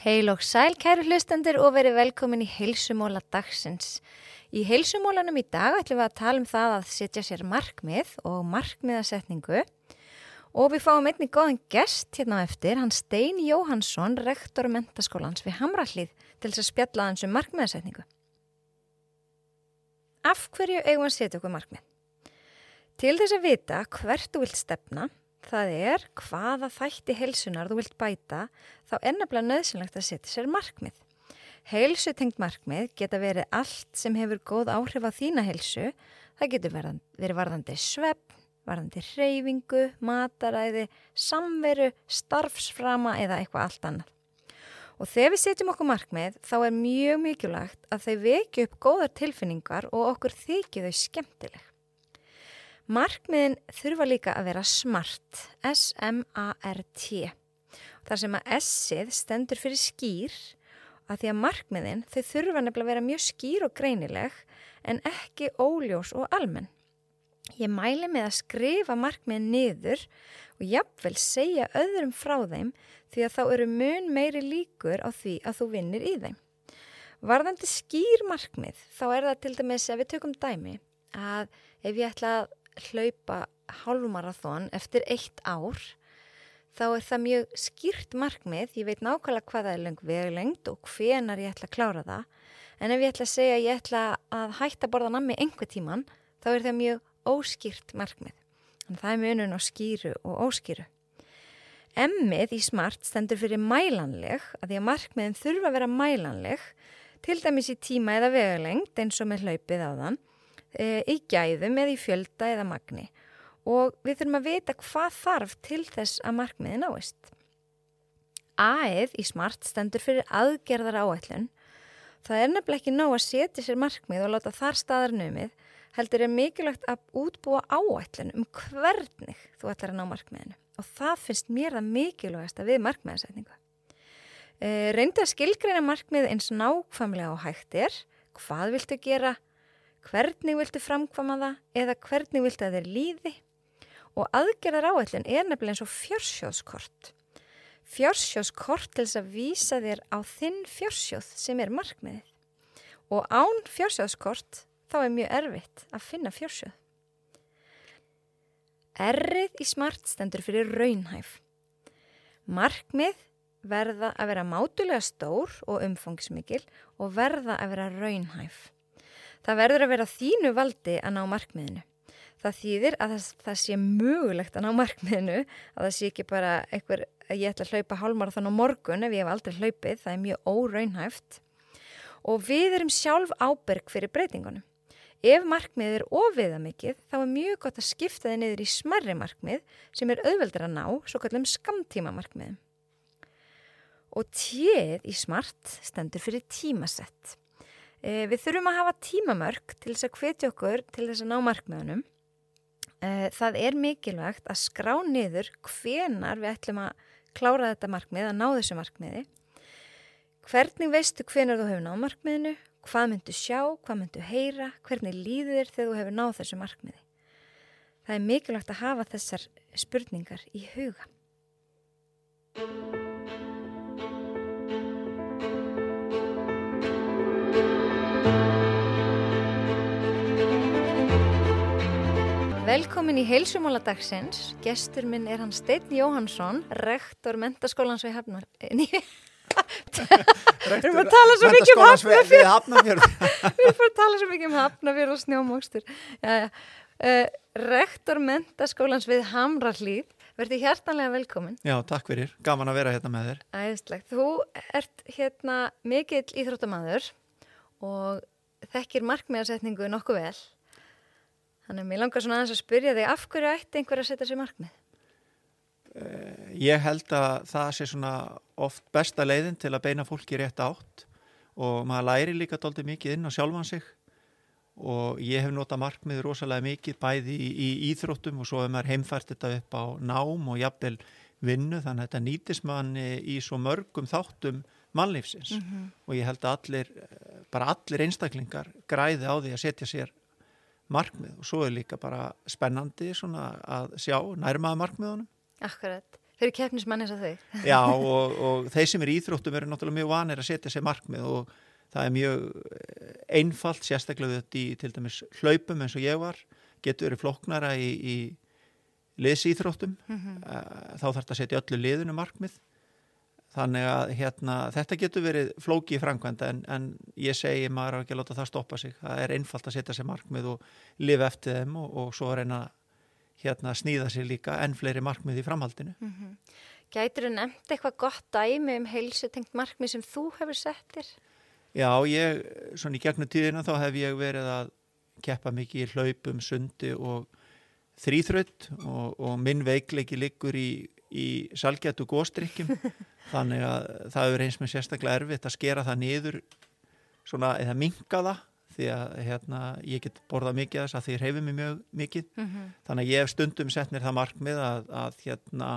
Heil og sæl kæru hlustendur og verið velkomin í heilsumóla dagsins. Í heilsumólanum í dag ætlum við að tala um það að setja sér markmið og markmiðasetningu og við fáum einnig góðan gest hérna á eftir, hann Stein Jóhansson, rektor mentaskólans við Hamrallið til þess að spjalla hans um markmiðasetningu. Af hverju eigum að setja okkur markmið? Til þess að vita hvert þú vilt stefna það er hvaða þætti heilsunar þú vilt bæta, þá nefnilega nöðsynlegt að setja sér markmið. Heilsutengt markmið geta verið allt sem hefur góð áhrif á þína heilsu. Það getur verið varðandi svepp, varðandi hreyfingu, mataræði, samveru, starfsframa eða eitthvað allt annað. Og þegar við setjum okkur markmið þá er mjög mikilvægt að þau vekju upp góðar tilfinningar og okkur þykju þau skemmtileg. Markmiðin þurfa líka að vera smart, S-M-A-R-T. Þar sem að S-ið stendur fyrir skýr, að því að markmiðin þau þurfa nefnilega að vera mjög skýr og greinileg en ekki óljós og almenn. Ég mæli með að skrifa markmiðin niður og jafnvel segja öðrum frá þeim því að þá eru mun meiri líkur á því að þú vinnir í þeim. Varðandi skýr markmið þá er það til dæmis að við tökum dæmi að ef ég ætla að hlaupa hálfmarathon eftir eitt ár þá er það mjög skýrt markmið, ég veit nákvæmlega hvað það er lengt veglengt og hvenar ég ætla að klára það. En ef ég ætla að segja að ég ætla að hætta borða nammi einhver tíman þá er það mjög óskýrt markmið. En það er munun á skýru og óskýru. Emmið í smart stendur fyrir mælanleg að því að markmiðin þurfa að vera mælanleg til dæmis í tíma eða vegulengt eins og með hlaupið á þann e, í gæðum eða í fjölda eða magni og við þurfum að vita hvað þarf til þess að markmiði náist. A-ið í smart stendur fyrir aðgerðar áætlun. Það er nefnilega ekki nóg að setja sér markmið og láta þar staðar nömið, heldur er mikilvægt að útbúa áætlun um hvernig þú ætlar að ná markmiðinu og það finnst mér það mikilvægast að við markmiðasetningu. E, reynda að skilgreina markmið eins nákvæmlega á hægt er, hvað viltu gera, hvernig viltu framkvama það eða hvernig viltu að þeir líði og aðgerðar áætlun er nefnilega eins og fjársjóðskort. Fjársjóðskort til þess að vísa þér á þinn fjársjóð sem er markmiðið og án fjársjóðskort þá er mjög erfitt að finna fjársjóð. Errið í smart stendur fyrir raunhæf. Markmið verða að vera mátulega stór og umfangsmikil og verða að vera raunhæf. Það verður að vera þínu valdi að ná markmiðinu. Það þýðir að það, það sé mögulegt að ná markmiðinu, að það sé ekki bara eitthvað, ég ætla að hlaupa hálmar þann á morgun ef ég hef aldrei hlaupið, það er mjög óraunhæft. Og við erum sjálf áberg fyrir breytingunum. Ef markmið er ofiða mikið, þá er mjög gott að skipta þið niður í smarri markmið sem er auðveldur að ná, svo kallum skamtíma markmiðum. Og tjeð í smart stendur fyrir tímasett. E, við þurfum að hafa tímamörk til þess að hvetja okkur til þess að ná markmiðunum. E, það er mikilvægt að skrá niður hvenar við ætlum að klára þetta markmið, að ná þessu markmiði. Hvernig veistu hvenar þú hefur náð markmiðinu, hvað myndu sjá, hvað myndu heyra, hvernig líður þegar þú hefur náð þessu markmiði. Það er mikilvægt að hafa þessar spurningar í huga. Velkomin í heilsumála dagsins. Gestur minn er hann Steinn Jóhansson, rektor mentaskólans við Hafnar... Við erum að tala svo mikið um Hafnarfjörð. Við erum að tala svo mikið um Hafnarfjörð og snjómókstur. Uh, rektor mentaskólans við Hamrallíð. Verði hjertanlega velkomin. Já, takk fyrir. Gaman að vera hérna með þér. Æðislegt. Þú ert hérna mikill íþróttamaður og þekkir markmiðarsetningu nokkuð vel. Þannig að mér langar svona aðeins að spyrja þig af hverju ætti einhver að setja sér markmið? Uh, ég held að það sé svona oft besta leiðin til að beina fólki rétt átt og maður læri líka doldið mikið inn á sjálfan sig og ég hef notað markmið rosalega mikið bæði í, í íþróttum og svo hefur maður heimfært þetta upp á nám og jafnvel vinnu þannig að þetta nýtis manni í svo mörgum þáttum mannlífsins mm -hmm. og ég held að allir, bara allir einstaklingar græði á því að setja sér markmið og svo er líka bara spennandi að sjá nærmaða markmiðunum. Akkurat. Fyrir keppnismann eins og þau. Já, og, og þeir sem er íþróttum eru náttúrulega mjög vanir að setja sér markmið og það er mjög eh, einfalt, sérstaklega þetta í til dæmis hlaupum eins og ég var, getur verið floknara í, í liðsýþróttum, mm -hmm. þá þarf þetta að setja öllu liðinu markmið. Þannig að hérna, þetta getur verið flóki í framkvæmda en, en ég segi maður að ekki láta það stoppa sig. Það er einfalt að setja sér markmið og lifa eftir þeim og, og svo reyna hérna snýða sér líka enn fleiri markmið í framhaldinu. Mm -hmm. Gætur þú nefnt eitthvað gott dæmi um heilsutengt markmið sem þú hefur settir? Já, ég, svona í gegnum tíðina þá hef ég verið að keppa mikið í hlaupum, sundi og þrýþrött og, og minn veikleiki liggur í, í salgjætu góstrykkjum þannig að það er eins með sérstaklega erfitt að skera það niður svona eða minga það því að hérna, ég get borðað mikið þess að því reyfið mér mjög mikið mm -hmm. þannig að ég hef stundum sett mér það markmið að, að hérna,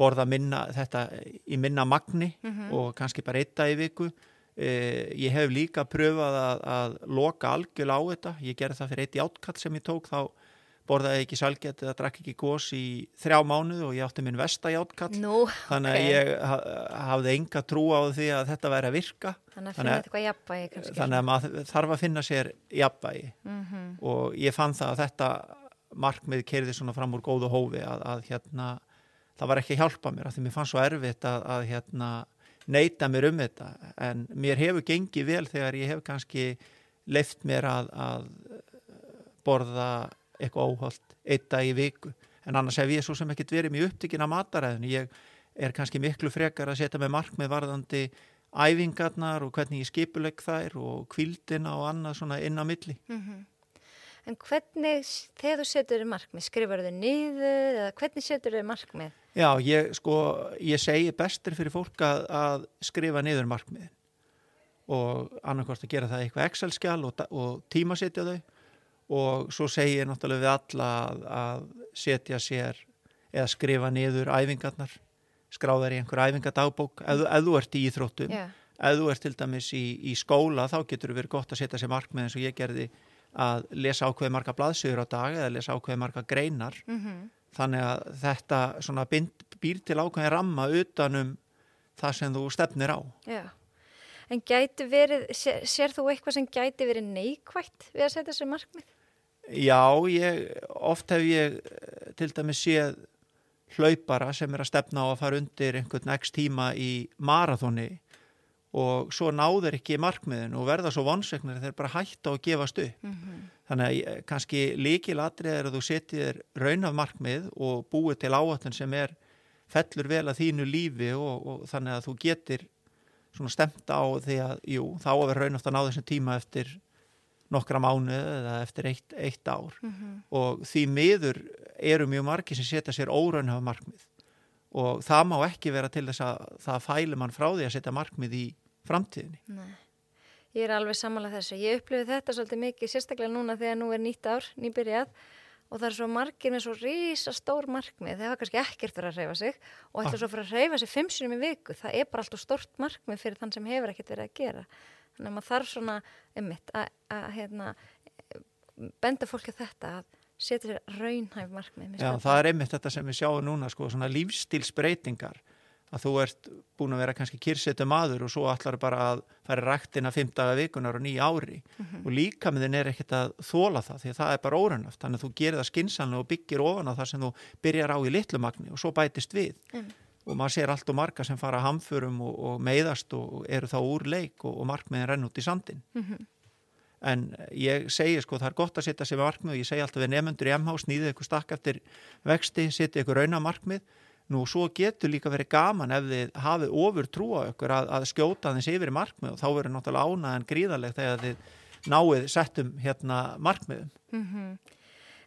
borða minna, þetta í minna magni mm -hmm. og kannski bara eitt dag í viku eh, ég hef líka pröfað að, að loka algjörl á þetta ég gerði það fyrir eitt í átkall sem ég tók þá borðaði ekki salget eða drakk ekki gós í þrjá mánuð og ég átti minn vestæjátkall no, þannig að ég hafði enga trú á því að þetta væri að virka. Þannig að eitthvað jafnvægi þannig að maður þarf að finna sér jafnvægi. Mm -hmm. og ég fann það að þetta markmið keirði svona fram úr góðu hófi að, að hérna það var ekki að hjálpa mér að því mér fann svo erfitt að, að hérna neyta mér um þetta. En mér hefur gengið vel þegar ég hef kannski leift mér að, að borða eitthvað óholt eitt dag í viku en annars hef ég svo sem ekkert verið mjög upptikinn að mataræðinu ég er kannski miklu frekar að setja með markmið varðandi æfingarnar og hvernig ég skipulegg þær og kvildina og annað svona inn á milli mm -hmm. En hvernig, þegar þú setur þér markmið, skrifar þau niður eða hvernig setur þau markmið? Já, ég sko, ég segi bestir fyrir fólk að, að skrifa niður markmið og annarkvæmst að gera það eitthvað Excel-skjál og, og tímasetja þau og svo segi ég náttúrulega við alla að, að setja sér eða skrifa niður æfingarnar skráðar í einhver æfingadagbók ef, ef þú ert í íþróttum yeah. ef þú ert til dæmis í, í skóla þá getur þú verið gott að setja sér markmið eins og ég gerði að lesa ákveði marga blaðsögur á dag eða lesa ákveði marga greinar mm -hmm. þannig að þetta bind, býr til ákveði ramma utanum það sem þú stefnir á yeah. En gæti verið, sér, sér þú eitthvað sem gæti verið neikvægt við að setja sér markmið? Já, ég, oft hef ég eh, til dæmis séð hlaupara sem er að stefna á að fara undir einhvern ekst tíma í marathóni og svo náður ekki markmiðin og verða svo vonsveiknir þeir bara hætta að gefast upp. Mm -hmm. Þannig að eh, kannski líkilatrið er að þú setjir raunaf markmið og búið til áhættin sem er fellur vel að þínu lífi og, og þannig að þú getur stemt á því að jú, þá er raunafta að ná þessum tíma eftir nokkra mánu eða eftir eitt, eitt ár mm -hmm. og því miður eru mjög margi sem setja sér óraunhafa markmið og það má ekki vera til þess að það fæli mann frá því að setja markmið í framtíðinni. Nei. Ég er alveg samanlega þessu. Ég upplifið þetta svolítið mikið, sérstaklega núna þegar nú er nýtt ár, nýbyrjað og það er svo margir með svo rísa stór markmið, þeir hafa kannski ekkert verið að reyfa sig og ætla ah. svo að fara að reyfa sig fimm sinum í viku, það er bara alltaf stort markmið fyrir þann sem hefur ekkert verið að gera þannig að maður þarf svona ummitt að, að hérna, benda fólki þetta að setja sér raunhæf markmið Já, það er einmitt þetta sem við sjáum núna sko, svona lífstílsbreytingar að þú ert búin að vera kannski kyrsetu maður og svo allar bara að fara ræktina fimm daga vikunar og nýja ári. Mm -hmm. og líka með þinn er ekkert að þóla það því að það er bara órunnaft, þannig að þú gerir það skinsanlega og byggir ofan á það sem þú byrjar á í litlumagni og svo bætist við. Mm og maður sér allt og marga sem fara hamförum og, og meiðast og eru þá úr leik og, og markmiðin renn út í sandin mm -hmm. en ég segi sko það er gott að setja sér markmið og ég segi alltaf við nefnendur í MH snýðið ykkur stakk eftir vexti, setja ykkur raunamarkmið nú svo getur líka verið gaman ef þið hafið ofur trúa ykkur að, að skjóta þess yfir markmið og þá verður náttúrulega ánað en gríðarlegt þegar þið náið settum hérna markmiðum mm -hmm.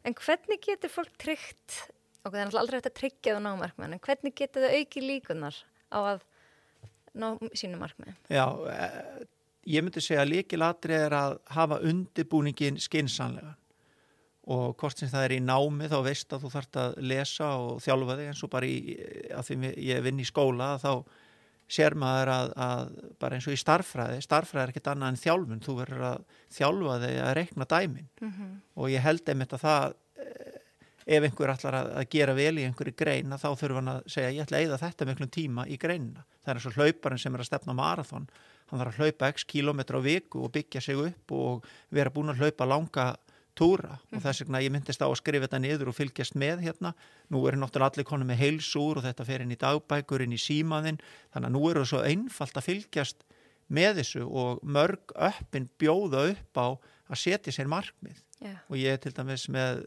En hvernig getur fólk tryggt og það er náttúrulega aldrei hægt að tryggja það námarkmenn en hvernig getur það auki líkunar á að ná sínu markmenn? Já, e, ég myndi segja að líkilatri er að hafa undibúningin skinsanlega og hvort sem það er í námi þá veist að þú þart að lesa og þjálfa þig eins og bara í, að því ég vinn í skóla þá sér maður að, að bara eins og í starfræði, starfræði er ekkert annað en þjálfun, þú verður að þjálfa þig að rekna dæmin mm -hmm. og ég held einmitt að það ef einhver ætlar að, að gera vel í einhverju grein þá þurfa hann að segja ég ætla að eigða þetta miklum tíma í greinina. Það er eins og hlauparinn sem er að stefna marathon, hann þarf að hlaupa x kilometra á viku og byggja sig upp og vera búin að hlaupa langa túra og þess vegna ég myndist á að skrifa þetta niður og fylgjast með hérna. Nú er náttúrulega allir konum með heilsúr og þetta fer inn í dagbækur, inn í símaðinn, þannig að nú eru það svo einfalt að fylgjast með þessu og mörg öppin bjóða upp á að setja sér markmið Já. og ég er til dæmis með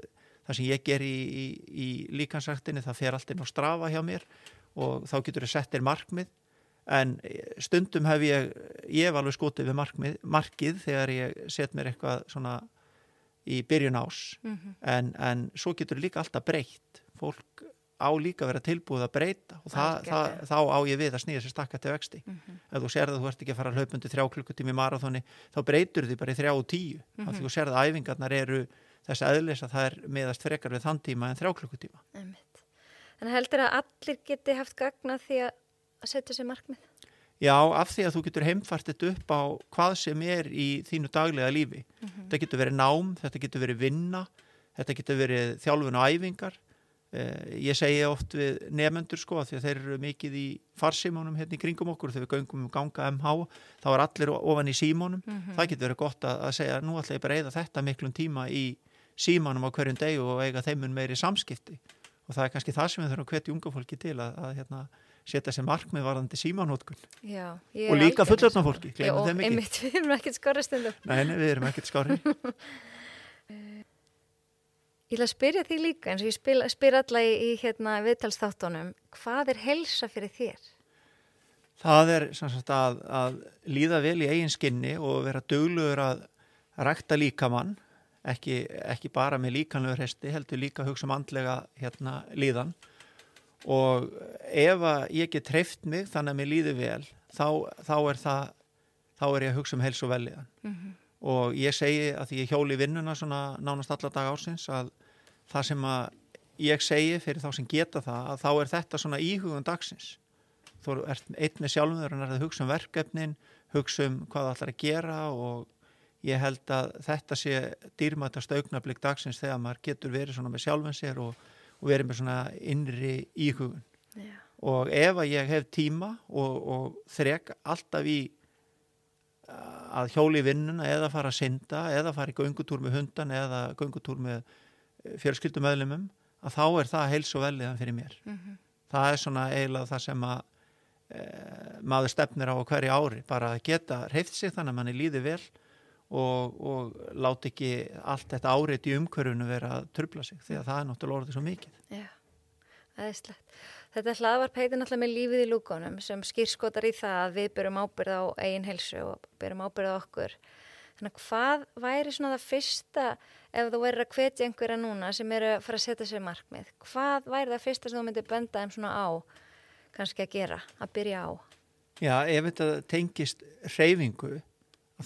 það sem ég ger í, í, í líkansræktinni það fer allt inn á strafa hjá mér og þá getur ég settir markmið en stundum hef ég ég hef alveg skotið við markmið, markið þegar ég set mér eitthvað svona í byrjun ás Mhm. en, en svo getur líka alltaf breytt fólk á líka að vera tilbúið að breyta og það, það, Algjörlega. þá á ég við að snýða sér stakka til vexti Mhm. ef þú sérð að þú ert ekki að fara hlaupundi þrjá klukkutími í marathoni þá breytur því bara í þrjá og tíu mm Mhm. því þú sérð að æfingarnar eru þess aðlis að það er meðast frekar við þann tíma en þrjá klukkutíma. En heldur að allir geti haft gagna því að að setja sér markmið? Já, af því að þú getur heimfært þetta upp á hvað sem er í þínu daglega lífi Mhm. þetta getur verið nám, þetta getur verið vinna þetta getur verið þjálfun og æfingar eh, ég segi oft við nefendur sko að því að þeir eru mikið í farsímónum hérna í kringum okkur þegar við göngum um ganga MH þá er allir ofan í símónum Mhm. það getur verið gott að, að segja nú ætla ég bara að eyða þetta miklum tíma í símanum á hverjum deg og eiga þeimun meiri samskipti og það er kannski það sem við þurfum að hvetja unga fólki til að, að hérna, setja sér markmið varðandi símanótkun og líka sammála. fólki, Já, og Einmitt, við erum ekkert skorra stundum. Nei, nei, við erum ekkert skári Ég ætla að spyrja því líka eins og ég spyr, spyr alla í, í hérna, viðtalsþáttunum. Hvað er helsa fyrir þér? Það er sagt að, að líða vel í eigin skinni og vera duglugur að rækta líkamann, ekki, ekki bara með líkanlegur hesti, heldur líka hugsa um andlega hérna, líðan. Og ef ég get treyft mig þannig að mér líði vel, þá, þá er það, þá er ég að hugsa um heils og velíðan Mm -hmm. og ég segi að því ég hjóli vinnuna svona nánast alla dag ársins að það sem að ég segi fyrir þá sem geta það að þá er þetta svona íhugun dagsins. Þú ert einn með sjálfum en er að hugsa um verkefnin hugsa um hvað það ætlar að gera og ég held að þetta sé dýrmættast augnablík dagsins þegar maður getur verið svona með sjálfum sér og, og verið með svona innri íhugun Já. og ef að ég hef tíma og, og þrek alltaf í að hjóli vinnuna eða fara að synda eða fara í göngutúr með hundan eða göngutúr með fjölskyldumöðlumum að þá er það heils og veliðan fyrir mér. Mm Það er svona eiginlega það sem að e, maður stefnir á hverju ári, bara að geta reyft sig þannig að manni líði vel og, og láti ekki allt þetta árið í umhverfunu vera að trubla sig því að það er náttúrulega orðið svo mikið. Já, aðeinslegt. Þetta hlaðvarp heitir náttúrulega með lífið í lúkonum sem skýrskotar í það að við byrjum ábyrð á eigin helsu og byrjum ábyrð á okkur. Þannig að hvað væri svona það fyrsta ef þú verður að hvetja einhverja núna sem eru að fara að setja sér markmið? Hvað væri það fyrsta sem þú myndir benda þeim svona á kannski að gera, að byrja á? Já, ef þetta tengist reyfingu,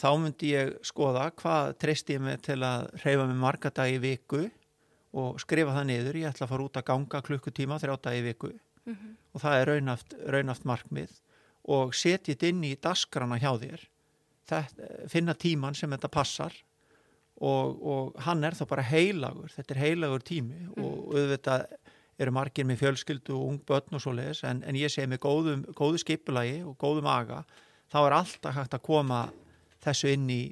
þá myndi ég skoða hvað treyst ég mig til að reyfa mig marga dag í viku og skrifa það niður. Ég ætla að fara út að ganga klukkutíma þrjá dag í viku Mm -hmm. og það er raunaft, raunaft markmið og setja þetta inn í dasgrana hjá þér. Þetta, finna tíman sem þetta passar og, og hann er þá bara heilagur. Þetta er heilagur tími og auðvitað eru margir með fjölskyldu og ung börn og svo leiðis en, en ég segi með góðum, góðu skipulagi og góðum aga þá er alltaf hægt að koma þessu inn í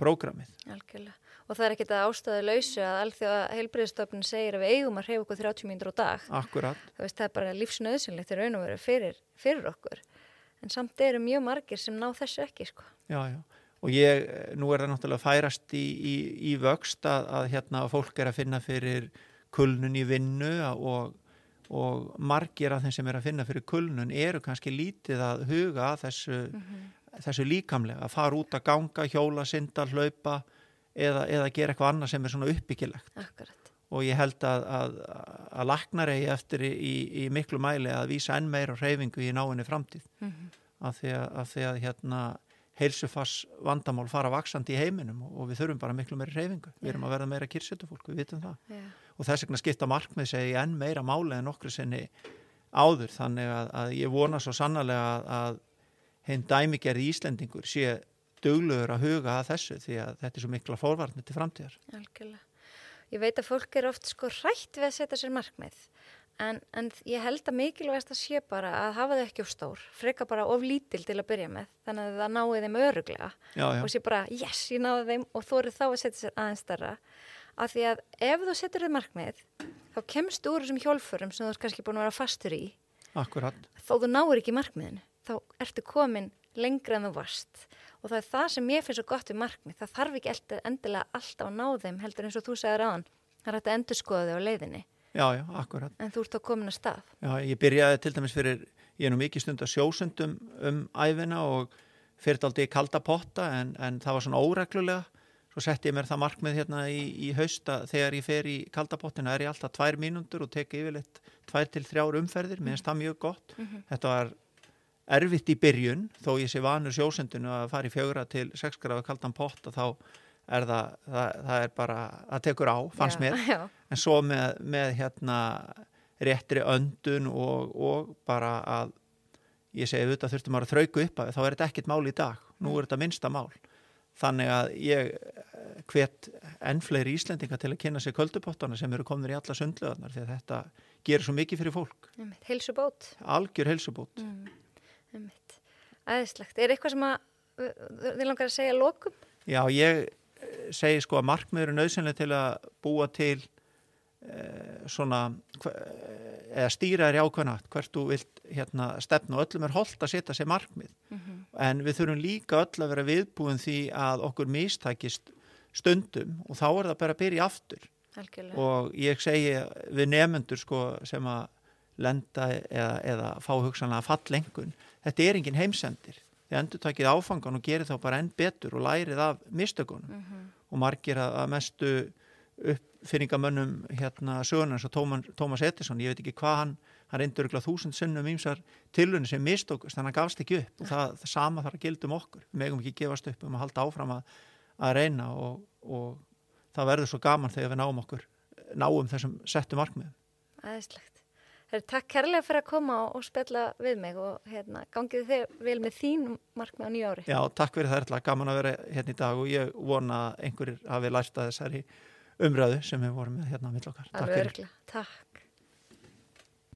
prógramið. Algjörlega. Og það er ekkert að ástæðu lausu að alþjóða heilbriðstofnun segir að við eigum að reyfa okkur 30 mínútur á dag. Akkurat. Það, veist, það er bara lífsnöðsynlegt í raun og veru fyrir, fyrir okkur. En samt eru mjög margir sem ná þessu ekki, sko. Já, já. Og ég, nú er það náttúrulega færast í, í, í vöxt að, að hérna fólk er að finna fyrir kulnun í vinnu og, og margir af þeim sem er að finna fyrir kulnun eru kannski lítið að huga að þessu, þessu líkamlega, að fara út að ganga, hjóla, synda, hlaupa eða, eða gera eitthvað annað sem er svona uppbyggilegt. Akkurat. Og ég held að, að, að laknar eigi eftir í, í, í miklu mæli að vísa enn meira reyfingu í náinni framtíð. Mm Af því að, að, því að hérna heilsufass vandamál fara vaksandi í heiminum og, og við þurfum bara miklu meira reyfingu. Við erum að verða meira kyrsetufólk, við vitum það. Já. Og þess vegna skipta markmið segi enn meira máli en okkur sinni áður. Þannig að, ég vona svo sannarlega að, að heim dæmigerði Íslendingur sé dugluður að huga að þessu því að þetta er svo mikla fórvarnir til framtíðar. Algjörlega. Ég veit að fólk er oft sko hrætt við að setja sér markmið en, en ég held að mikilvægast að sé bara að hafa þau ekki of stór, freka bara of lítil til að byrja með, þannig að það náði þeim öruglega já, já, og sé bara yes, ég náði þeim og þú eru þá að setja sér aðeins starra af því að ef þú setur þau markmið þá kemst úr þessum hjólfurum sem þú ert kannski búin að vera fastur í akkurat. þó þú náir ekki markmiðinu þá ertu komin lengra en þú varst. Og það er það sem ég finnst svo gott við markmið. Það þarf ekki endilega alltaf að ná þeim heldur eins og þú segir aðan það er að endur skoða þau á leiðinni. Já, já, en þú ert þá komin að stað. Já, ég byrjaði til dæmis fyrir, ég er nú mikið stund að sjósundum um æfina og fyrir aldrei kalda potta en, en það var svona óreglulega. Svo setti ég mér það markmið hérna í, í hausta þegar ég fer í kalda pottina er ég alltaf tvær mínúndur og tek yfirleitt tvær til þrjár umferðir, mér finnst það mjög gott. Þetta var erfitt í byrjun þó ég sé vanur sjósundinu að fara í fjögra til sex grafa kaldan potta þá er það, það, það er bara, það tekur á, fannst já, mér. já, en svo með, með hérna réttri öndun og, og bara að ég segi auðvitað þurftum að þrauku upp af þá er þetta ekkit mál í dag, nú er þetta minnsta mál. Þannig að ég eh, hvet enn fleiri Íslendinga til að kynna sér köldupottana sem eru komnir í alla sundlöðarnar því að þetta gerir svo mikið fyrir fólk. Heilsubót. Algjör heilsubót. Mm, aðeinslegt er eitthvað sem að þið langar að segja að lokum? Já, ég eh, segi sko að markmið eru nöðsynlega til að búa til eh, svona eh, eða stýra í ákveðna hvert þú vilt hérna, stefna. Og öllum er holdt að setja sér markmið. En við þurfum líka öll að vera viðbúin því að okkur mistakist stundum. Og þá er það bara að byrja aftur. Algjörlega. og ég segi við nefnendur sko sem að lenda eða, eða fá hugsanlega fallengun, þetta er engin heimsendir. Þið endur takið áfangan og gerir þá bara enn betur og lærið af mistökunum. Mhm. og margir að, að mestu uppfinningamönnum hérna söguna eins og Tómas Edison, ég veit ekki hvað hann hann reyndur ykkur þúsund sinnum ímsar tilunni sem mistókust, þannig að hann gafst ekki upp. Og það, það sama þarf að gilda um okkur. Við megum ekki gefast upp um að halda áfram að, að reyna og, og það verður svo gaman þegar við náum okkur náum þessum settu markmiðum. Æðislegt. Herri, takk kærlega fyrir að koma og, og spjalla við mig og hérna, gangið þið vel með þín markmið á nýju ári. Já, takk fyrir það er gaman að vera hérna í dag og ég vona að einhverjir hafi lært að þessari umræðu sem við vorum með hérna á mill okkar. Takk fyrir. Takk.